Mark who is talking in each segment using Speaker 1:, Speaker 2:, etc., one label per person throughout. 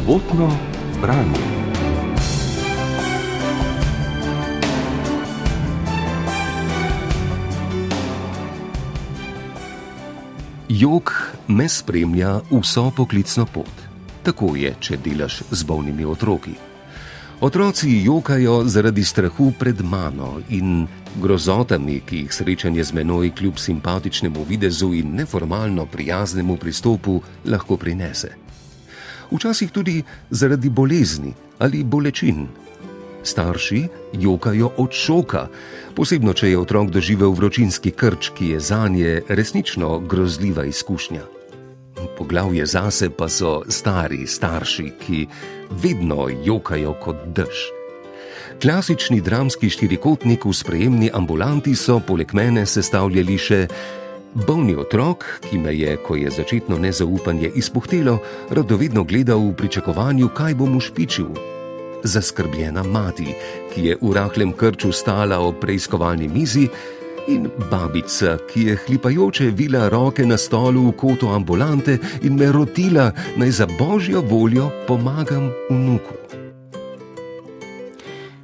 Speaker 1: sobotno branje. Jok me spremlja vso poklicno pot. Tako je, če delaš z bolnimi otroki. Otroci jokajo zaradi strahu pred mano in grozotami, ki jih srečanje z menoj kljub simpatičnemu videzu in neformalno prijaznemu pristopu lahko prinese. Včasih tudi zaradi bolezni ali bolečin. Starši jokajo od šoka, posebno če je otrok doživel vročinski krč, ki je za nje resnično grozljiva izkušnja. Poglavje zase pa so stari starši, ki vedno jokajo kot dež. Klasični dramski štirikotnik v sprejemni ambulanti so poleg mene sestavljali še bolni otrok, ki me je, ko je začetno nezaupanje izpuhtelo, radovedno gledal v pričakovanju, kaj bom ušpičil. Zaskrbljena mati, ki je v rahlem krču stala ob preiskovalni mizi, in babica, ki je hlipajoče vila roke na stolu v kotu ambulante in me rotila, naj za božjo voljo pomagam vnuku.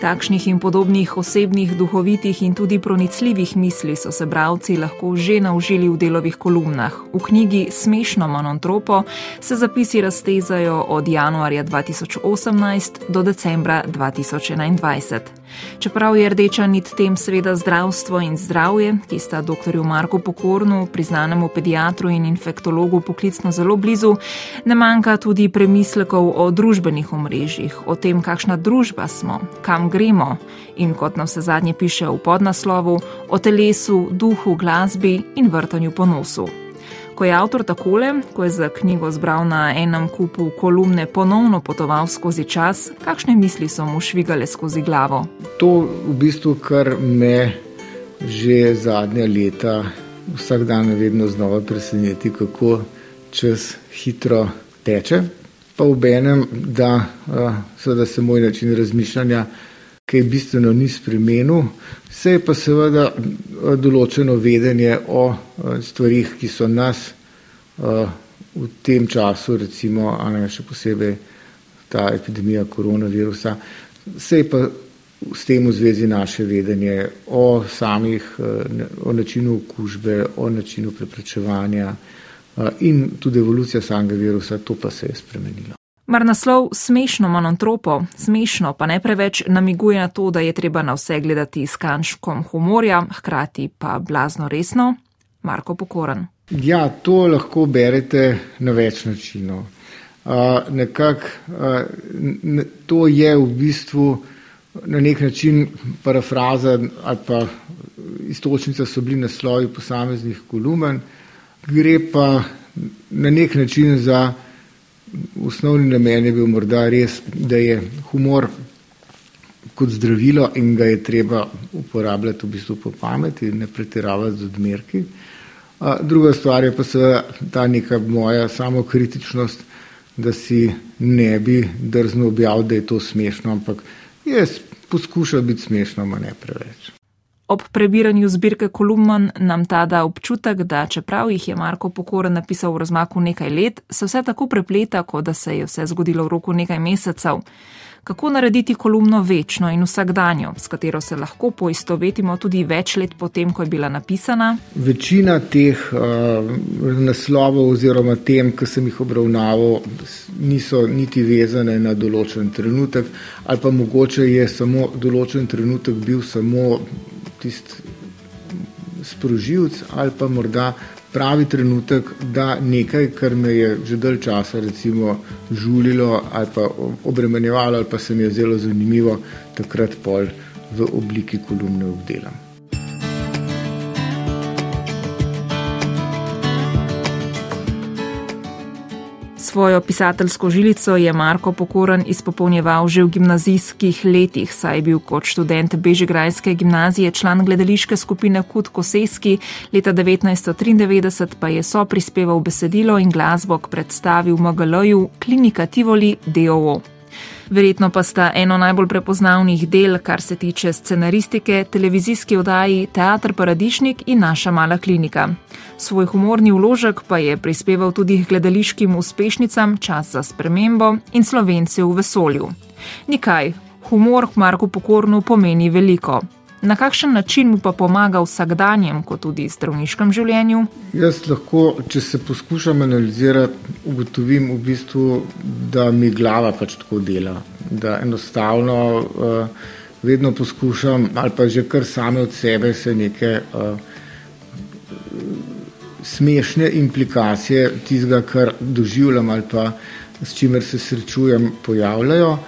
Speaker 2: Takšnih in podobnih osebnih, duhovitih in tudi pronicljivih misli so se bralci lahko že naužili v delovih kolumnah. V knjigi Smešno monontropo se zapisi raztezajo od januarja 2018 do decembra 2021. Čeprav je rdeča nit tem seveda zdravstvo in zdravje, ki sta dr. Marku Pokornu, priznanemu pediatru in infektologu poklicno zelo blizu, ne manjka tudi premislekov o družbenih omrežjih, o tem, kakšna družba smo, kam gremo in kot nam se zadnje piše v podnaslovu, o telesu, duhu, glasbi in vrtanju po nosu. Ko je avtor takole, ko je za knjigo zbral na enem kupu kolumne, ponovno potoval skozi čas, kakšne misli so mu švigale skozi glavo?
Speaker 3: To v bistvu, kar me že zadnja leta, vsak dan vedno znova preseneti, kako čas hitro teče. Pa v enem, da se moj način razmišljanja kaj bistveno ni spremenil, se je pa seveda eh, določeno vedenje o eh, stvarih, ki so nas eh, v tem času, recimo, ne, še posebej ta epidemija koronavirusa, se je pa s tem v zvezi naše vedenje o samih, o načinu okužbe, o načinu preprečevanja in tudi evolucija samega virusa, to pa se je spremenilo.
Speaker 2: Mar naslov smešno monontropo, smešno pa ne preveč namiguje na to, da je treba na vse gledati s kančkom humorja, hkrati pa blazno resno? Marko Pokoran.
Speaker 3: Ja, to lahko berete na več načinov. Uh, nekak, uh, ne, to je v bistvu na nek način parafraza ali pa istočnica so bili naslovi posameznih kolumen, gre pa na nek način za osnovni namen je bil morda res, da je humor kot zdravilo in ga je treba uporabljati v bistvu po pameti ne pretiravati z odmerki. Druga stvar je pa seveda ta neka moja samokritičnost, da si ne bi drzno objavil, da je to smešno, ampak jaz poskušam biti smešno, ma ne preveč.
Speaker 2: Ob prebiranju zbirke kolumn nam ta da občutek, da čeprav jih je Marko Pokoren napisal v razmaku nekaj let, se vse tako prepleta, kot da se je vse zgodilo v roku nekaj mesecev. Kako narediti kolumno večno in vsakdanjo, s katero se lahko poistovetimo tudi več let potem, ko je bila napisana?
Speaker 3: Večina teh uh, naslovov oziroma tem, ki sem jih obravnaval, niso niti vezane na določen trenutek, ali pa mogoče je samo določen trenutek bil samo tisti sprožilc ali pa morda pravi trenutek, da nekaj, kar me je že dalj časa recimo žulilo ali pa obremenjevalo ali pa se mi je zelo zanimivo, takrat pol v obliki kolumne obdelam.
Speaker 2: Svojo pisateljsko žilico je Marko Pokoren izpopolnjeval že v gimnazijskih letih, saj je bil kot študent Bežigrajske gimnazije član gledališke skupine Kut Koseski, leta 1993 pa je so prispeval besedilo in glasbo k predstavi v MGL-ju Klinika Tivoli DOO. Verjetno pa sta eno najbolj prepoznavnih del, kar se tiče scenaristike, televizijski oddaji Teatr Paradišnik in naša mala klinika. Svoj humorni vložek pa je prispeval tudi gledališkim uspešnicam Čas za spremembo in Slovenci v vesolju. Nikaj, humor Marku Pokornu pomeni veliko. Na kakšen način mu pa pomaga v vsakdanjem, kot tudi zdravniškem življenju?
Speaker 3: Jaz lahko, če se poskušam analizirati, ugotovim, v bistvu, da mi glava pač tako dela. Da enostavno uh, vedno poskušam, ali pa že kar same od sebe, se neke uh, smešne implikacije tistega, kar doživljam ali pa s čimer se srečujem, pojavljajo.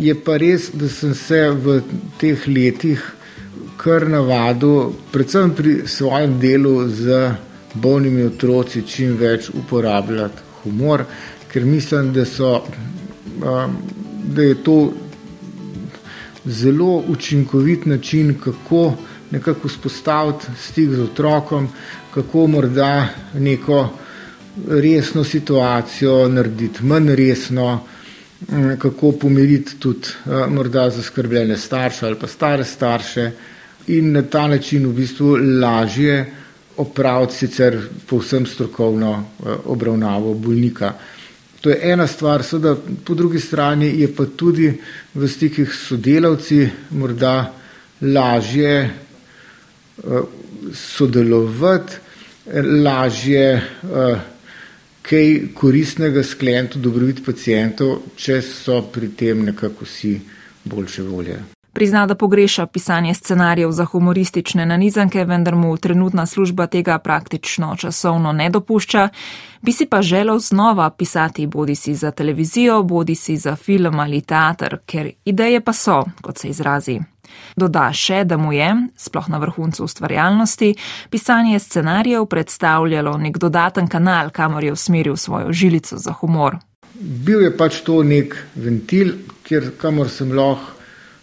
Speaker 3: Je pa res, da sem se v teh letih kar navadil, predvsem pri svojem delu z bolnimi otroci, čim več uporabljati humor, ker mislim, da, so, da je to zelo učinkovit način, kako nekako vzpostaviti stik z otrokom, kako morda neko resno situacijo narediti manj resno. Mm, kako pomiriti tudi eh, morda zaskrbljene starše ali pa stare starše in na ta način v bistvu lažje opraviti sicer povsem strokovno eh, obravnavo bolnika. To je ena stvar, seveda po drugi strani je pa tudi v stikih s sodelavci morda lažje eh, sodelovati, lažje kaj koristnega skleniti v dobrobit pacijentov, če so pri tem nekako vsi boljše volje.
Speaker 2: Prizna, da pogreša pisanje scenarijev za humoristične nanizanke, vendar mu trenutna služba tega praktično časovno ne dopušča, bi si pa želel znova pisati bodi si za televizijo, bodi si za film ali teater, ker ideje pa so, kot se izrazi. Doda še, da mu je, sploh na vrhuncu ustvarjalnosti, pisanje scenarijev predstavljalo nek dodaten kanal, kamor je usmeril svojo žilico za humor.
Speaker 3: Bil je pač to nek ventil, kjer kamor sem lahko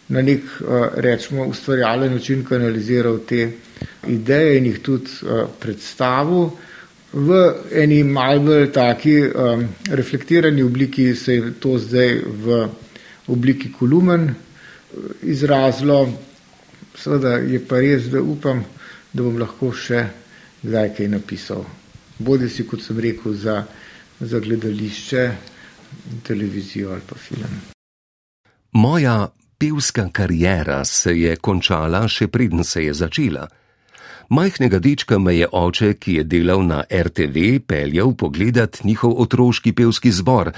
Speaker 3: na nek, eh, rečemo, ustvarjalen način kanaliziral te ideje in jih tudi eh, predstavil. V eni malce bolj taki um, reflektirani obliki se je to zdaj v obliki kolumen izrazilo. Seveda je pa res, da upam, da bom lahko še kdaj kaj napisal. Bodi si, kot sem rekel, za, za gledališče, televizijo ali pa film.
Speaker 1: Moja pevska karijera se je končala, še preden se je začela. Majhnega dečka me je oče, ki je delal na RTV, peljal pogledat njihov otroški pevski zbor,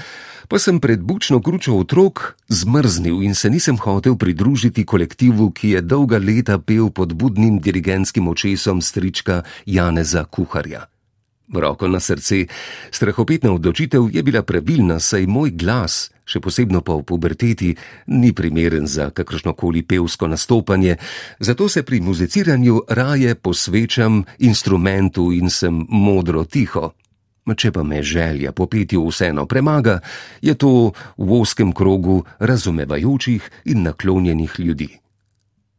Speaker 1: pa sem pred bučno kručo otrok zmrznil in se nisem hotel pridružiti kolektivu, ki je dolga leta pel pod budnim dirigentskim očesom strička Janeza Kuharja. Roko na srce, strahopetna odločitev je bila pravilna, saj moj glas, še posebno pa v puberteti, ni primeren za kakršnokoli pevsko nastopanje, zato se pri muziciranju raje posvečam instrumentu in sem modro tiho. Če pa me želja po petju vseeno premaga, je to v oskem krogu razumevajočih in naklonjenih ljudi.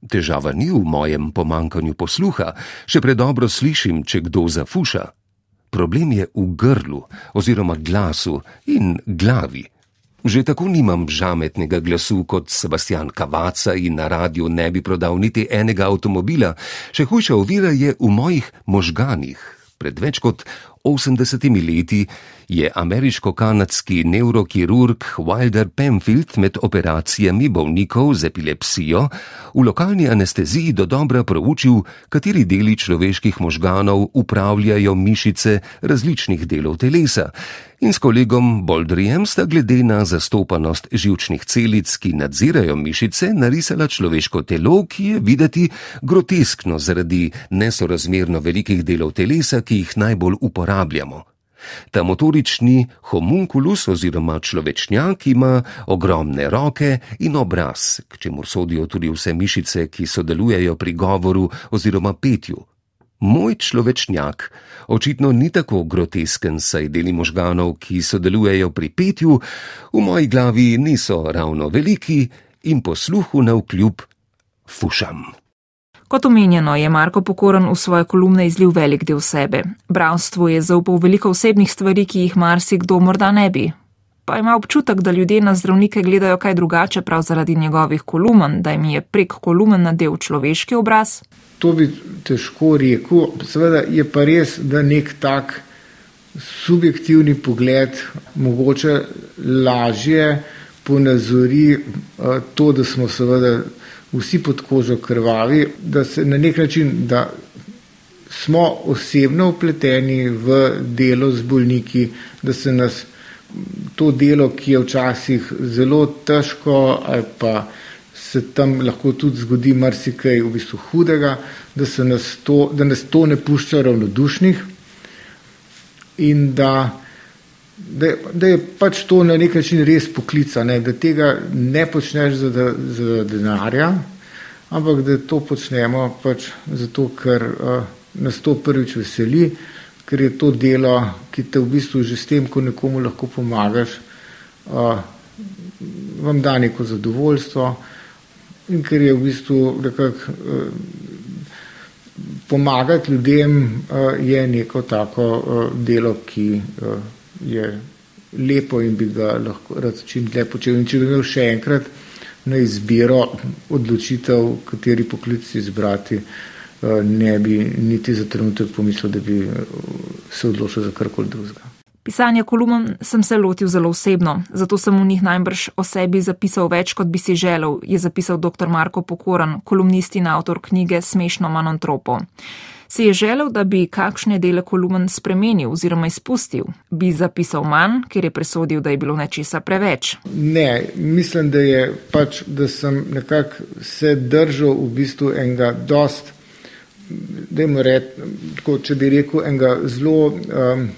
Speaker 1: Težava ni v mojem pomankanju posluha, še predobro slišim, če kdo zafuša. Problem je v grlu oziroma glasu in glavi. Že tako nimam žametnega glasu kot Sebastian Kavaca in na radiju ne bi prodal niti enega avtomobila, še hujša ovira je v mojih možganih. Pred več kot 80 leti je ameriško-kanadski neurokirurg Wilder Penfield med operacijami bolnikov z epilepsijo v lokalni anesteziji do dobra proučil, kateri deli človeških možganov upravljajo mišice različnih delov telesa. In s kolegom Boldrijem sta glede na zastopanost živčnih celic, ki nadzirajo mišice, narisala človeško telo, ki je videti groteskno zaradi nesorazmerno velikih delov telesa, ki jih najbolj uporabljamo. Ta motorični homunculus oziroma človečnjak ima ogromne roke in obraz, k čemu sodijo tudi vse mišice, ki sodelujejo pri govoru oziroma petju. Moj človečnjak očitno ni tako grotesken, saj deli možganov, ki sodelujejo pri petju, v moji glavi niso ravno veliki in posluhu na vkljub fušam.
Speaker 2: Kot omenjeno, je Marko Pokoren v svoje kolumne izlil velik del sebe. Bravstvu je zaupal veliko osebnih stvari, ki jih marsikdo morda ne bi. pa ima občutek, da ljudje na zdravnike gledajo kaj drugače prav zaradi njegovih kolumen, da jim je prek kolumen nadel človeški obraz?
Speaker 3: To bi težko rekel. Seveda je pa res, da nek tak subjektivni pogled mogoče lažje ponazori eh, to, da smo seveda vsi pod kožo krvavi, da se na nek način, da smo osebno upleteni v delo z bolniki, da se nas to delo, ki je včasih zelo težko ali pa se tam lahko tudi zgodi marsikaj v bistvu hudega, da, nas to, da nas to ne pušča ravnodušnih in da, da, da je pač to na nek način res poklica, ne? da tega ne počneš za, za denarja, ampak da to počnemo pač zato, ker uh, nas to prvič veseli, ker je to delo, ki te v bistvu že s tem, ko nekomu lahko pomagaš, uh, vam da neko zadovoljstvo in ker je v bistvu nekako uh, pomagati ljudem uh, je neko tako uh, delo, ki uh, je lepo in bi ga lahko rad čim dlje počel. In če bi imel še enkrat na izbiro odločitev, kateri poklic izbrati, uh, ne bi niti za trenutek pomislil, da bi se odločil za karkoli drugega.
Speaker 2: Pisanje kolumn sem se lotil zelo osebno, zato sem v njih najbrž o sebi zapisal več, kot bi si želel, je zapisal dr. Marko Pokoran, kolumnist in avtor knjige Smešno manontropo. Si je želel, da bi kakšne dele kolumn spremenil oziroma izpustil, bi zapisal manj, ker je presodil, da je bilo nečesa preveč?
Speaker 3: Ne, mislim, da je pač, da sem nekako se držal v bistvu enega dost, da jim rečem, če bi rekel, enega zelo. Um,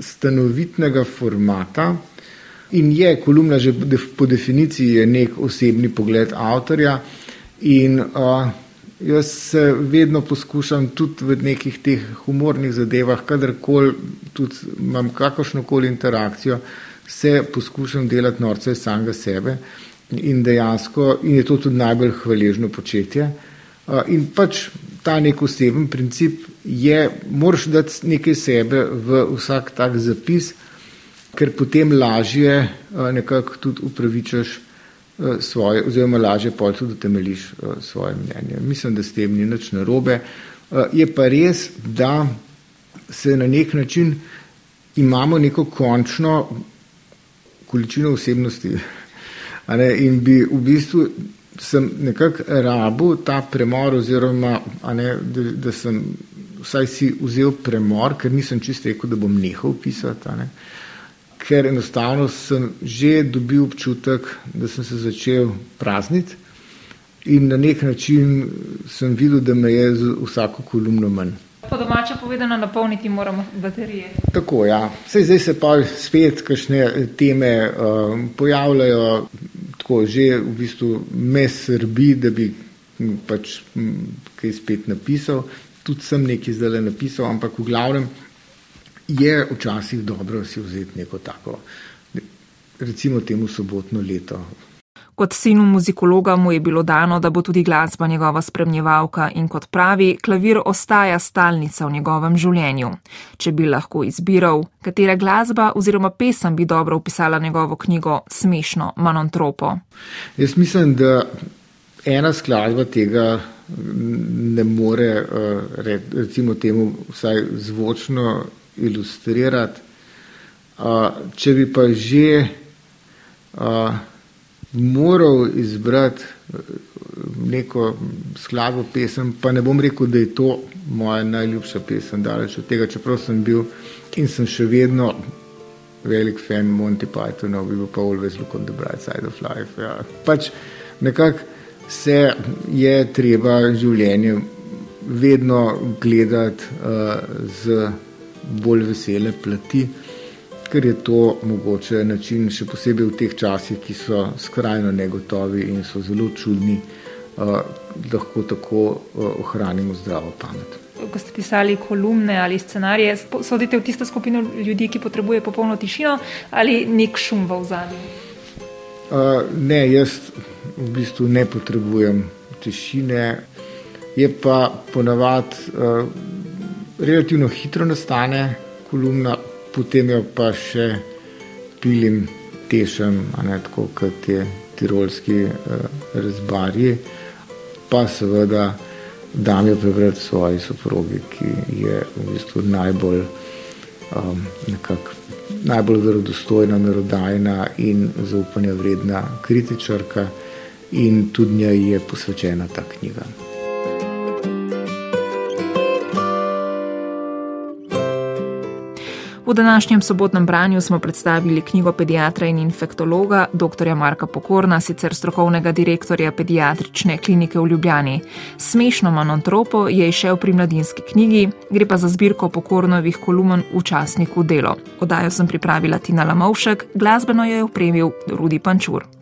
Speaker 3: stanovitnega formata in je kolumna že po definiciji nek osebni pogled avtorja in uh, jaz se vedno poskušam tudi v nekih teh humornih zadevah, kadarkoli tudi imam kakršnokoli interakcijo, se poskušam delati norce samega sebe in dejansko in je to tudi najbolj hvaležno početje. In pač ta nek oseben princip je, moraš dati nekaj sebe v vsak tak zapis, ker potem lažje nekako tudi upravičaš svoje, oziroma lažje pol tudi temeljiš eh, svoje mnenje. Mislim, da s tem ni nič narobe. Je pa res, da se na nek način imamo neko končno količino osebnosti. In bi v bistvu sem nekako rabu ta premor, oziroma ne, da, da sem vsaj si vzel premor, ker nisem čisto rekel, da bom nehal pisati. Ne, ker enostavno sem že dobil občutek, da sem se začel prazniti in na nek način sem videl, da me je z vsako kolumno manj.
Speaker 2: Po domače povedano, napolniti moramo baterije.
Speaker 3: Tako, ja. Sej, zdaj se pa spet kakšne teme uh, pojavljajo, tako že v bistvu me srbi, da bi pač kaj spet napisal. Tudi sem nekaj zdaj napisal, ampak v glavnem je včasih dobro si vzeti neko tako, recimo temu sobotno leto.
Speaker 2: Kot sinu muzikologa mu je bilo dano, da bo tudi glasba njegova spremljevalka in kot pravi, klavir ostaja stalnica v njegovem življenju. Če bi lahko izbiral, katera glasba oziroma pesem bi dobro opisala njegovo knjigo Smešno manontropo.
Speaker 3: Jaz mislim, da ena skladba tega ne more, eh, recimo temu, vsaj zvočno ilustrirati. Če bi pa že moral izbrati eh, neko skladbo pesem, pa ne bom rekel, da je to moja najljubša pesem, daleč od tega, čeprav sem bil in sem še vedno velik fan Monty Pythona, bi bil pa Always Look on the Bright Side of Life. Ja. Pač nekako se je treba življenje vedno gledati uh, z bolj vesele plati ker je to mogoče način, še posebej v teh časih, ki so skrajno negotovi in so zelo čudni, uh, lahko tako uh, ohranimo zdravo pamet.
Speaker 2: Ko ste pisali kolumne ali scenarije, sodite v tisto skupino ljudi, ki potrebuje popolno tišino ali nek šum v zadnjem?
Speaker 3: Uh, ne, jaz v bistvu ne potrebujem tišine. Je pa ponavadi uh, relativno hitro nastane kolumna, potem jo pa še špilim, tešem, ne, tako kot te tirolski uh, rezbarji, pa seveda dam jo prebrati svoji soprogi, ki je v bistvu najbolj, um, najbolj verodostojna, merodajna in zaupanja vredna kritičarka in tudi njej je posvečena ta knjiga.
Speaker 2: V današnjem sobotnem branju smo predstavili knjigo pediatra in infektologa dr. Marka Pokorna, sicer strokovnega direktorja pediatrične klinike v Ljubljani. Smešno manontropo je išel pri mladinski knjigi, gre pa za zbirko Pokornovih kolumen v časniku Delo. Odajo sem pripravila Tina Lamovšek, glasbeno jo je upremil Rudi Pančur.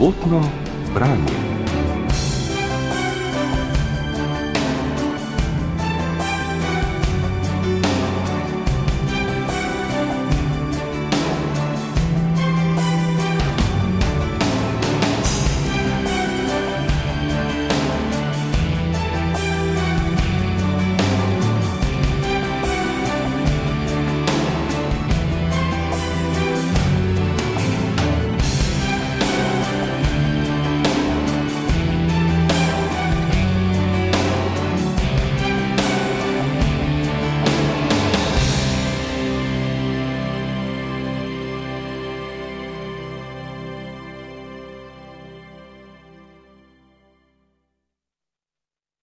Speaker 1: Sobotno branje.